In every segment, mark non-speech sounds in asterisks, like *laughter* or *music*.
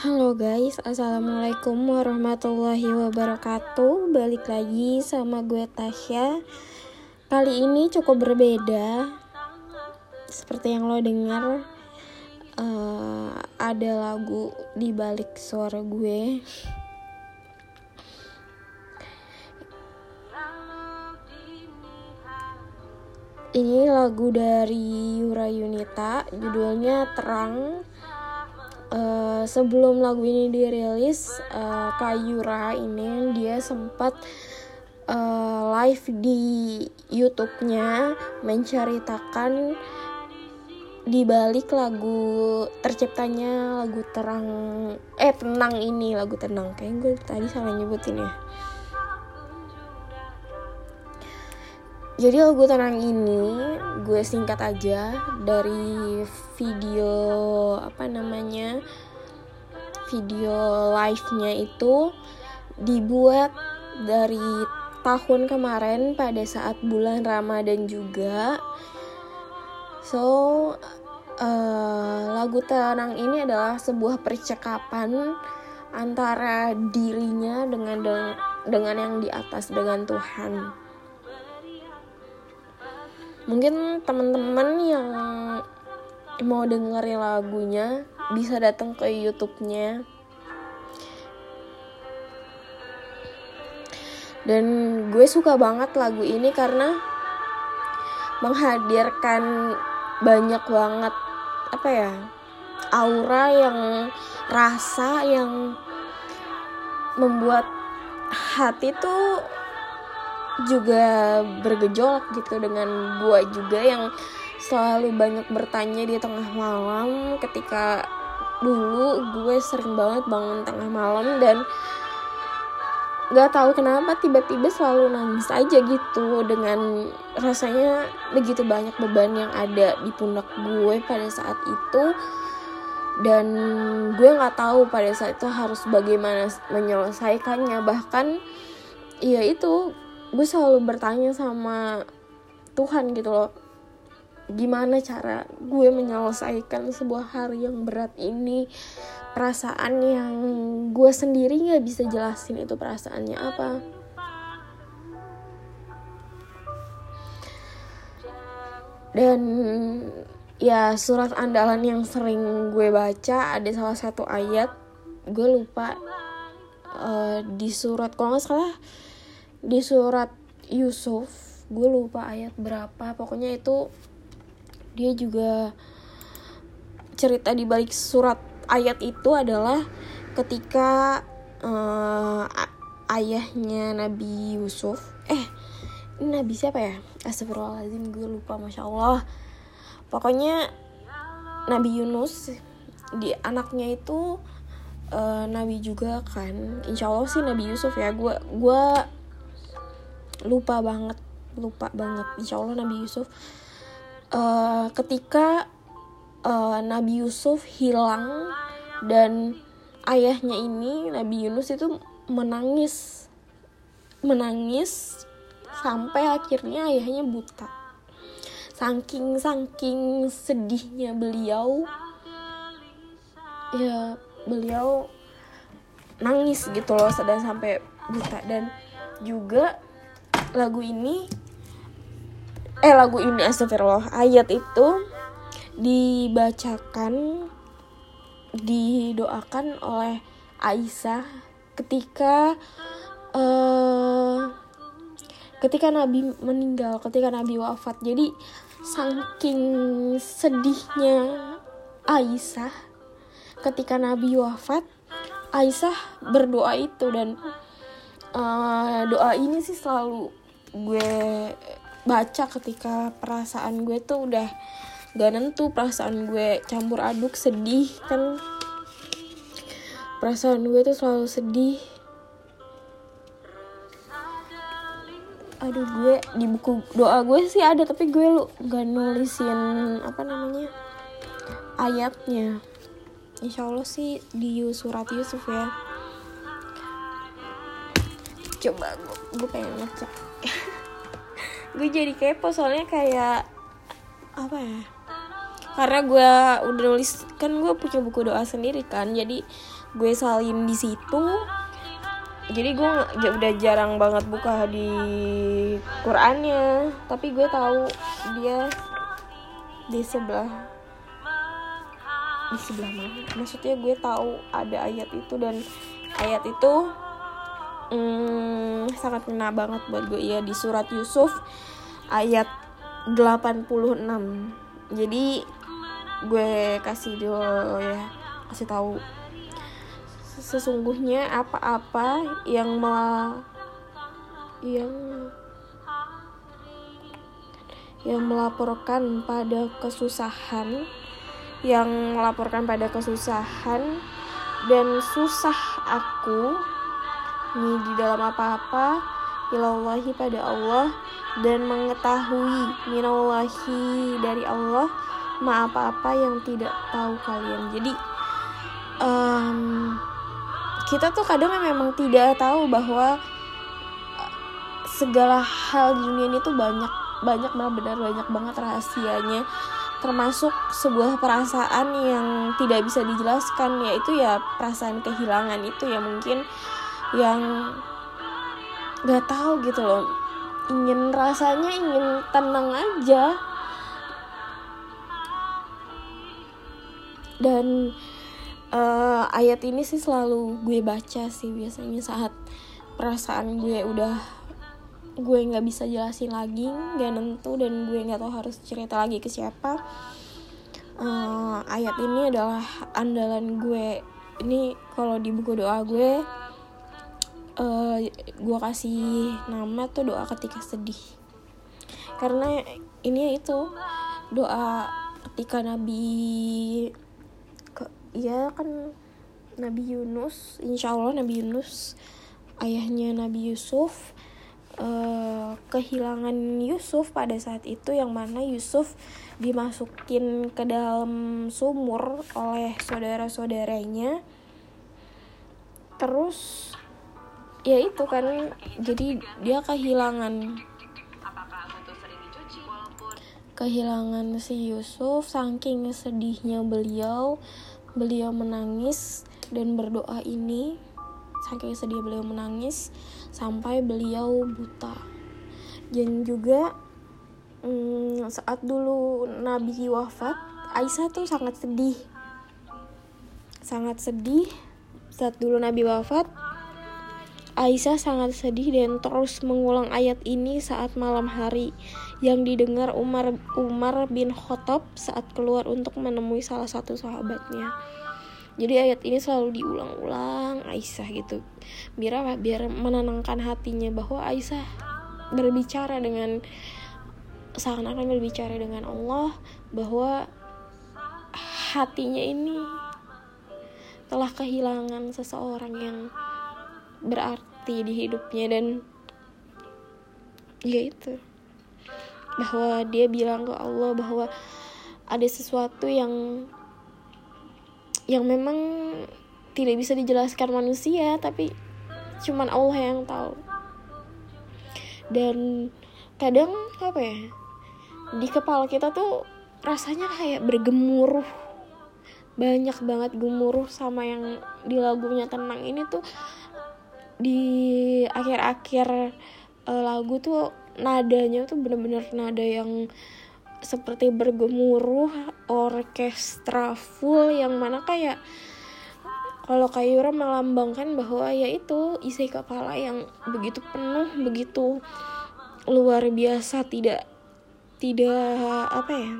Halo guys, Assalamualaikum warahmatullahi wabarakatuh. Balik lagi sama gue Tasya. Kali ini cukup berbeda. Seperti yang lo dengar uh, Ada lagu di balik suara gue. Ini lagu dari Yura Yunita. Judulnya Terang uh, sebelum lagu ini dirilis uh, Kayura ini dia sempat uh, live di YouTube-nya menceritakan di balik lagu terciptanya lagu terang eh tenang ini lagu tenang. Kayak gue tadi salah nyebutin ya. Jadi lagu tenang ini gue singkat aja dari video apa namanya video live-nya itu dibuat dari tahun kemarin pada saat bulan Ramadan juga. So uh, lagu tenang ini adalah sebuah percakapan antara dirinya dengan dengan yang di atas dengan Tuhan. Mungkin teman-teman yang mau dengerin lagunya bisa datang ke YouTube-nya. Dan gue suka banget lagu ini karena menghadirkan banyak banget apa ya aura yang rasa yang membuat hati tuh juga bergejolak gitu dengan gue juga yang selalu banyak bertanya di tengah malam ketika dulu gue sering banget bangun tengah malam dan gak tahu kenapa tiba-tiba selalu nangis aja gitu dengan rasanya begitu banyak beban yang ada di pundak gue pada saat itu. Dan gue nggak tahu pada saat itu harus bagaimana menyelesaikannya. Bahkan ya itu gue selalu bertanya sama Tuhan gitu loh gimana cara gue menyelesaikan sebuah hari yang berat ini? Perasaan yang gue sendiri nggak bisa jelasin itu perasaannya apa. Dan ya surat andalan yang sering gue baca ada salah satu ayat gue lupa uh, di surat kalau nggak salah di surat Yusuf gue lupa ayat berapa pokoknya itu dia juga cerita di balik surat ayat itu adalah ketika uh, ayahnya Nabi Yusuf eh ini Nabi siapa ya? Astagfirullahaladzim gue lupa Masya Allah. Pokoknya Nabi Yunus di anaknya itu uh, Nabi juga kan. Insya Allah sih Nabi Yusuf ya. Gue gue lupa banget lupa banget. Insya Allah Nabi Yusuf uh, ketika uh, Nabi Yusuf hilang dan ayahnya ini Nabi Yunus itu menangis menangis sampai akhirnya ayahnya buta. Saking saking sedihnya beliau ya beliau nangis gitu loh sedang sampai buta. Dan juga lagu ini eh lagu ini astagfirullah. Ayat itu dibacakan didoakan oleh Aisyah ketika uh, ketika Nabi meninggal ketika Nabi wafat. Jadi saking sedihnya Aisyah ketika Nabi wafat Aisyah berdoa itu. Dan uh, doa ini sih selalu gue baca ketika perasaan gue tuh udah gak nentu perasaan gue campur aduk sedih kan. Perasaan gue tuh selalu sedih. Aduh gue di buku doa gue sih ada tapi gue lu gak nulisin apa namanya ayatnya. Insya Allah sih di surat Yusuf ya. Coba gue, gue pengen ngecek *laughs* gue jadi kepo soalnya kayak apa ya? Karena gue udah nulis kan gue punya buku doa sendiri kan jadi gue salin di situ. Jadi gue udah jarang banget buka di Qurannya. Tapi gue tahu dia di sebelah di sebelah mana. Maksudnya gue tahu ada ayat itu dan ayat itu hmm, sangat kena banget buat gue. Ya di surat Yusuf ayat 86 jadi gue kasih dulu ya kasih tahu sesungguhnya apa-apa yang mel yang yang melaporkan pada kesusahan yang melaporkan pada kesusahan dan susah aku ini di dalam apa-apa ilallahi pada Allah dan mengetahui minallahi dari Allah ma apa-apa yang tidak tahu kalian. Jadi um, kita tuh kadang memang tidak tahu bahwa eh, segala hal di dunia ini tuh banyak banyak benar-benar banyak banget rahasianya. Termasuk sebuah perasaan yang tidak bisa dijelaskan yaitu ya perasaan kehilangan itu ya mungkin yang gak tahu gitu loh. Ingin rasanya ingin tenang aja. Dan uh, ayat ini sih selalu gue baca sih biasanya saat perasaan gue udah gue nggak bisa jelasin lagi nggak nentu dan gue nggak tahu harus cerita lagi ke siapa. Uh, ayat ini adalah andalan gue. Ini kalau di buku doa gue uh, gue kasih nama tuh doa ketika sedih. Karena ini itu doa ketika Nabi ya kan Nabi Yunus insya Allah Nabi Yunus ayahnya Nabi Yusuf uh, kehilangan Yusuf pada saat itu yang mana Yusuf dimasukin ke dalam sumur oleh saudara-saudaranya. Terus ya itu kan. Jadi dia kehilangan kehilangan si Yusuf saking sedihnya beliau beliau menangis dan berdoa ini saking sedih beliau menangis sampai beliau buta. Dan juga hmm, saat dulu Nabi wafat Aisyah tuh sangat sedih. Sangat sedih saat dulu Nabi wafat Aisyah sangat sedih dan terus mengulang ayat ini saat malam hari yang didengar Umar Umar bin Khattab saat keluar untuk menemui salah satu sahabatnya. Jadi ayat ini selalu diulang-ulang Aisyah gitu. Biar? Biar menenangkan hatinya bahwa Aisyah berbicara dengan seakan-akan berbicara dengan Allah bahwa hatinya ini telah kehilangan seseorang yang berarti di hidupnya dan ya itu. Bahwa dia bilang ke Allah bahwa ada sesuatu yang yang memang tidak bisa dijelaskan manusia tapi cuman Allah yang tahu. Dan kadang apa ya di kepala kita tuh rasanya kayak bergemuruh. Banyak banget gemuruh sama yang di lagunya tenang ini tuh di akhir-akhir uh, lagu tuh nadanya tuh bener-bener nada yang seperti bergemuruh orkestra full yang mana kayak kalau Kayura melambangkan bahwa ya itu isi kepala yang begitu penuh begitu luar biasa tidak tidak apa ya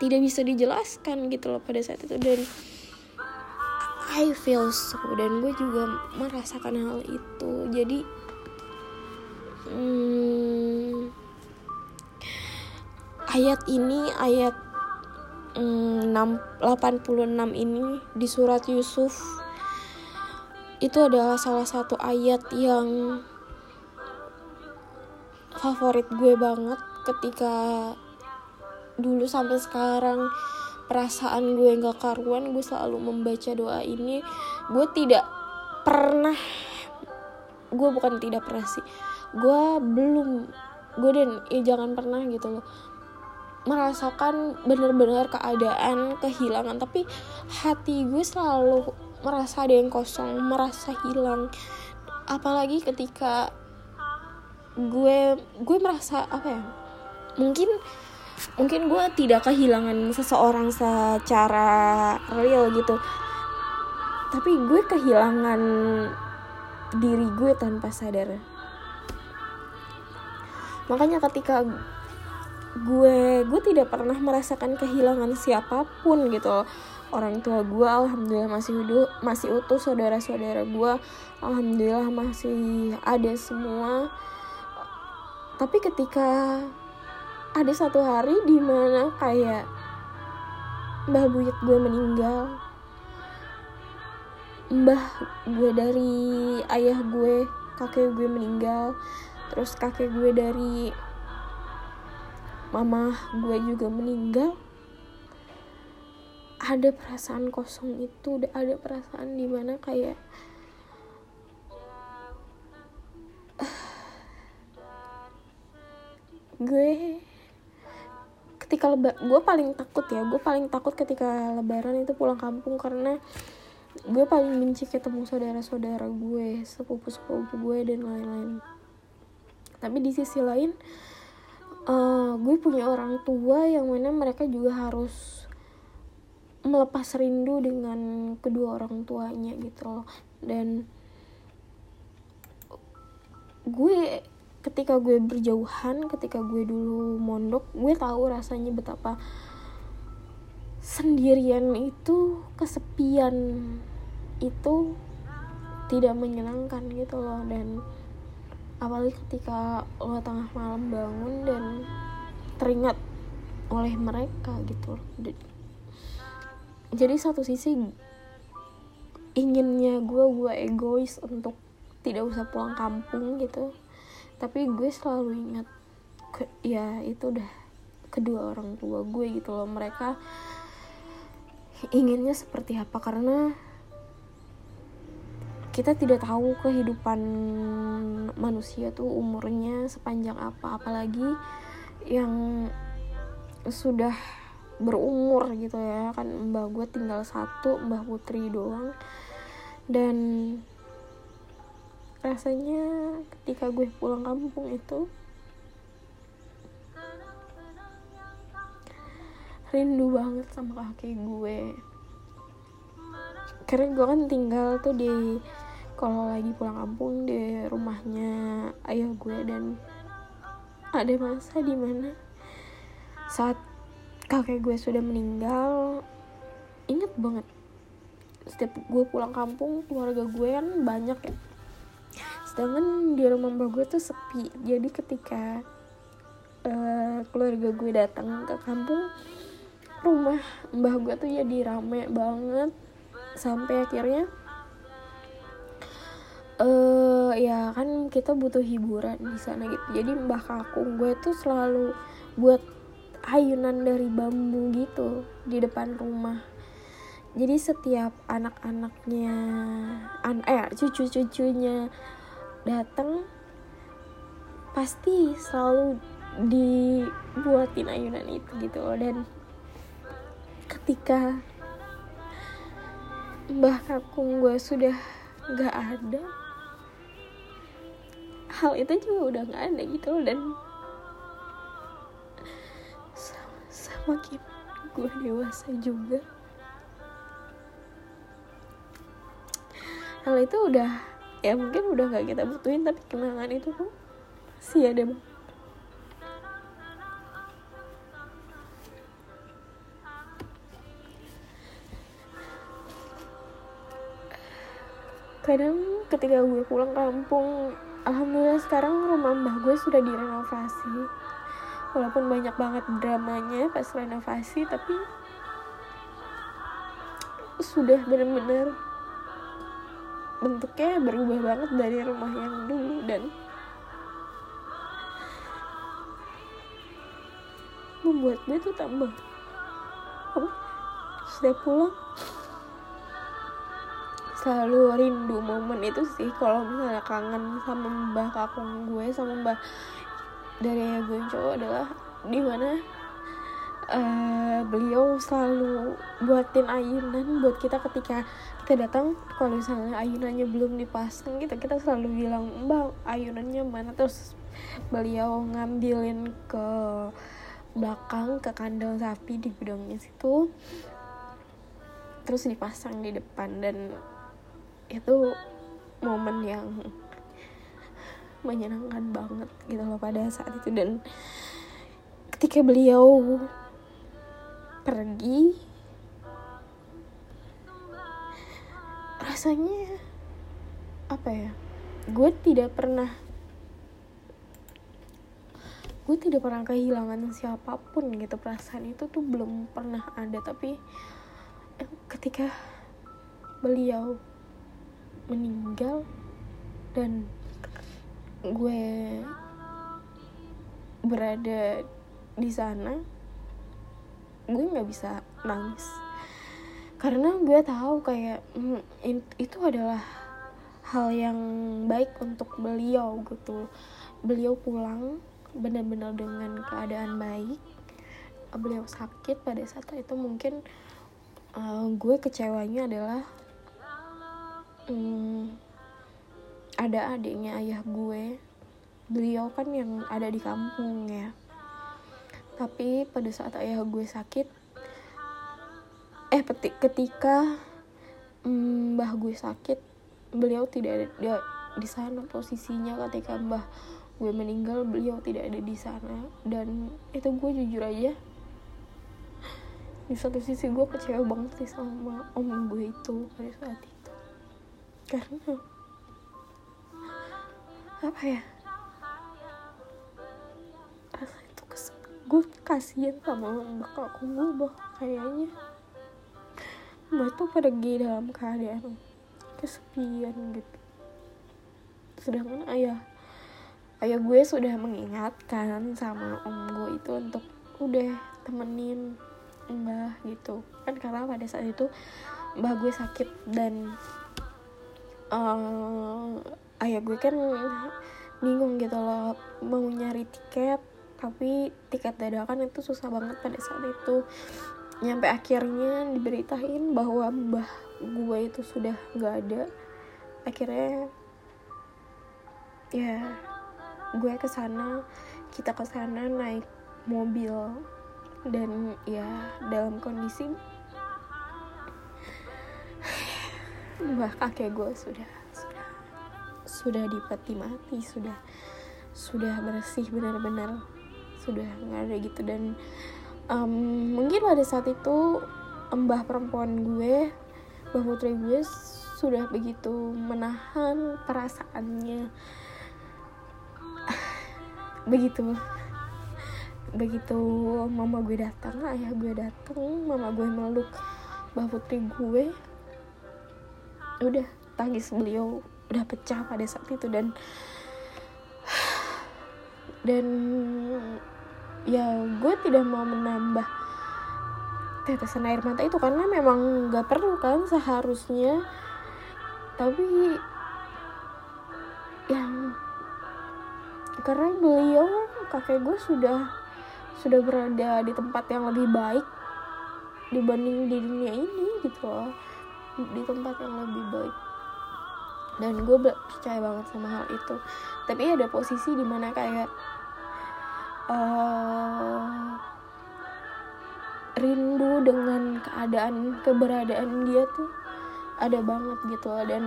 tidak bisa dijelaskan gitu loh pada saat itu. Dan I feel so dan gue juga merasakan hal itu. Jadi hmm, ayat ini ayat hmm, 86 ini di surat Yusuf itu adalah salah satu ayat yang favorit gue banget ketika dulu sampai sekarang perasaan gue nggak karuan gue selalu membaca doa ini. Gue tidak pernah gue bukan tidak pernah sih. Gue belum gue dan ya jangan pernah gitu loh. Merasakan benar-benar keadaan kehilangan tapi hati gue selalu merasa ada yang kosong merasa hilang. Apalagi ketika gue gue merasa apa ya mungkin mungkin gue tidak kehilangan seseorang secara real gitu. Tapi gue kehilangan diri gue tanpa sadar. Makanya ketika gue gue tidak pernah merasakan kehilangan siapa pun gitu. Orang tua gue alhamdulillah masih hidup masih utuh saudara saudara gue alhamdulillah masih ada semua. Tapi ketika ada satu hari di mana kayak mbah buyut gue meninggal. Mbah gue dari ayah gue kakek gue meninggal. Terus kakek gue dari mama gue juga meninggal. Ada perasaan kosong itu ada perasaan di mana kayak *sighs* gue ketika lebar gue paling takut ya gue paling takut ketika lebaran itu pulang kampung karena gue paling benci ketemu saudara-saudara gue sepupu-sepupu gue dan lain-lain. Tapi di sisi lain uh, gue punya orang tua yang mana mereka juga harus melepas rindu dengan kedua orang tuanya gitu loh. Dan gue ketika gue berjauhan ketika gue dulu mondok gue tahu rasanya betapa sendirian itu kesepian itu tidak menyenangkan gitu loh. Dan apalagi ketika lo tengah malam bangun dan teringat oleh mereka gitu jadi satu sisi inginnya gue gue egois untuk tidak usah pulang kampung gitu tapi gue selalu ingat ke, ya itu udah kedua orang tua gue gitu loh. Mereka inginnya seperti apa? Karena kita tidak tahu kehidupan manusia tuh umurnya sepanjang apa. Apalagi yang sudah berumur gitu ya. Kan mbak gue tinggal satu mbak putri doang. Dan rasanya ketika gue pulang kampung itu rindu banget sama kakek gue. Karena gue kan tinggal tuh di kalau lagi pulang kampung di rumahnya ayah gue dan ada masa di mana saat kakek gue sudah meninggal inget banget setiap gue pulang kampung keluarga gue kan banyak ya sedangkan di rumah mbak gue tuh sepi. Jadi ketika uh, keluarga gue datang ke kampung rumah mbah gue tuh jadi rame banget. Sampai akhirnya uh, ya kan kita butuh hiburan di sana gitu. Jadi mbah kakung gue tuh selalu buat ayunan dari bambu gitu di depan rumah. Jadi setiap anak-anaknya an eh cucu-cucunya datang pasti selalu dibuatin ayunan itu gitu loh. Dan ketika mbah kakung gue sudah gak ada hal itu juga udah nggak ada gitu loh. Dan semakin gue dewasa juga hal itu udah ya mungkin udah nggak kita butuhin tapi kenangan itu tuh masih ada kadang ketika gue pulang kampung alhamdulillah sekarang rumah mbah gue sudah direnovasi. Walaupun banyak banget dramanya pas renovasi tapi sudah benar-benar bentuknya berubah banget dari rumah yang dulu dan membuat gue tuh tambah apa? Sudah pulang selalu rindu momen itu sih. Kalau misalnya kangen sama mbah kakung gue sama mbah dari gue cowok adalah di mana uh, beliau selalu buatin ayunan buat kita ketika kita datang kalau misalnya ayunannya belum dipasang gitu kita selalu bilang mbak ayunannya mana? Terus beliau ngambilin ke belakang ke kandang sapi di gudangnya situ terus dipasang di depan dan itu momen yang menyenangkan banget gitu loh pada saat itu. Dan ketika beliau pergi. Rasanya apa ya? Gue tidak pernah gue tidak pernah kehilangan siapa pun gitu. Perasaan itu tuh belum pernah ada. Tapi eh, ketika beliau meninggal dan gue berada di sana gue nggak bisa nangis. Karena gue tahu kayak mm, itu adalah hal yang baik untuk beliau gitu. Beliau pulang benar-benar dengan keadaan baik. Beliau sakit pada saat itu mungkin uh, gue kecewanya adalah um, ada adiknya ayah gue. Beliau kan yang ada di kampung ya tapi pada saat ayah gue sakit eh petik ketika mm, mbah gue sakit beliau tidak ada dia, di sana posisinya ketika mbah gue meninggal beliau tidak ada di sana. Dan itu gue jujur aja di satu sisi gue kecewa banget sih sama om gue itu pada saat itu. Karena apa ya gue kasihan sama bakal gue kayaknya. Mbak tuh pergi dalam keadaan kesepian gitu. Sedangkan ayah ayah gue sudah mengingatkan sama om gue itu untuk udah temenin mbah gitu. Kan karena pada saat itu mbah gue sakit dan uh, ayah gue kan bingung gitu loh mau nyari tiket tapi tiket dadakan itu susah banget pada saat itu. Nyampe akhirnya diberitain bahwa mbah gue itu sudah nggak ada. Akhirnya ya gue ke sana kita ke sana naik mobil. Dan ya dalam kondisi mbah kakek gue sudah sudah sudah dipeti mati sudah sudah bersih benar-benar sudah nggak ada gitu. Dan um, mungkin pada saat itu mbah perempuan gue mbah putri gue sudah begitu menahan perasaannya. Begitu begitu mama gue datang ayah gue datang mama gue meluk mbah putri gue. Udah tangis beliau udah pecah pada saat itu. Dan dan ya gue tidak mau menambah tetesan air mata itu karena memang nggak perlu kan seharusnya. Tapi yang karena beliau kakek gue sudah sudah berada di tempat yang lebih baik dibanding di dunia ini gitu loh. Di tempat yang lebih baik. Dan gue percaya banget sama hal itu. Tapi ada posisi di mana kayak uh, rindu dengan keadaan keberadaan dia tuh ada banget gitu loh. Dan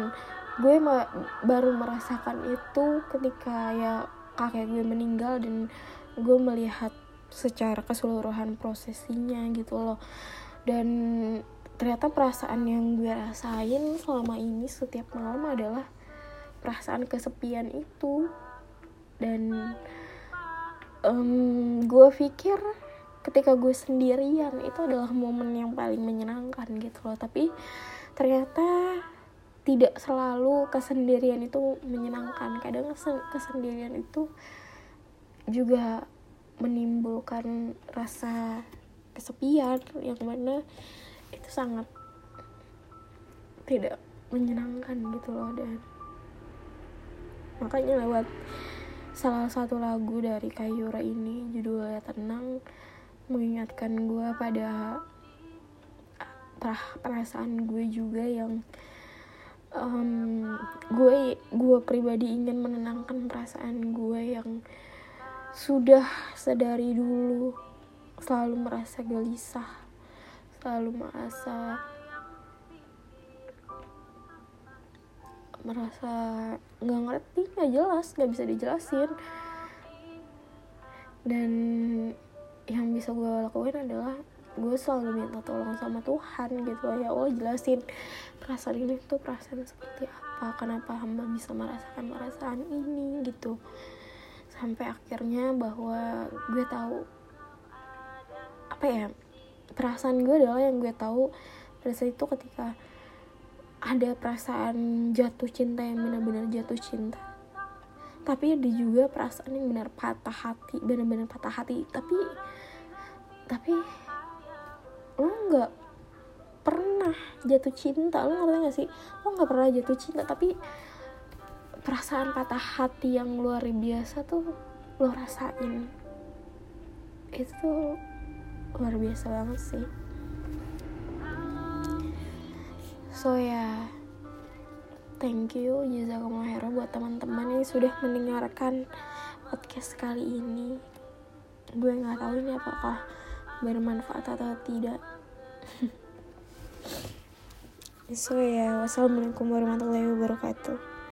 gue ma baru merasakan itu ketika ya kakek gue meninggal dan gue melihat secara keseluruhan prosesinya gitu loh. Dan ternyata perasaan yang gue rasain selama ini setiap malam adalah perasaan kesepian itu. Dan um, gue pikir ketika gue sendirian itu adalah momen yang paling menyenangkan gitu loh. Tapi ternyata tidak selalu kesendirian itu menyenangkan. Kadang kesendirian itu juga menimbulkan rasa kesepian yang mana itu sangat tidak menyenangkan gitu loh dan makanya lewat salah satu lagu dari Kayura ini judulnya Tenang mengingatkan gue pada perasaan gue juga yang um, gue gue pribadi ingin menenangkan perasaan gue yang sudah sedari dulu. Selalu merasa gelisah selalu merasa merasa nggak ngerti nggak jelas nggak bisa dijelasin. Dan yang bisa gue lakuin adalah gue selalu minta tolong sama Tuhan gitu ya Allah jelasin perasaan ini tuh perasaan seperti apa? Kenapa hamba bisa merasakan perasaan ini? gitu. Sampai akhirnya bahwa gue tahu apa ya perasaan gue adalah yang gue tahu pada itu ketika ada perasaan jatuh cinta yang benar-benar jatuh cinta. Tapi ada juga perasaan yang benar patah hati benar-benar patah hati. Tapi tapi lo nggak pernah jatuh cinta. Lo ngerti gak sih? Lo nggak pernah jatuh cinta tapi perasaan patah hati yang luar biasa tuh lo rasain. Itu luar biasa banget sih so ya. Yeah, thank you jazakumullah khairan buat teman-teman yang sudah mendengarkan podcast kali ini. Gue nggak tahu ini apakah bermanfaat atau tidak. *laughs* So ya. Wassalamualaikum warahmatullahi wabarakatuh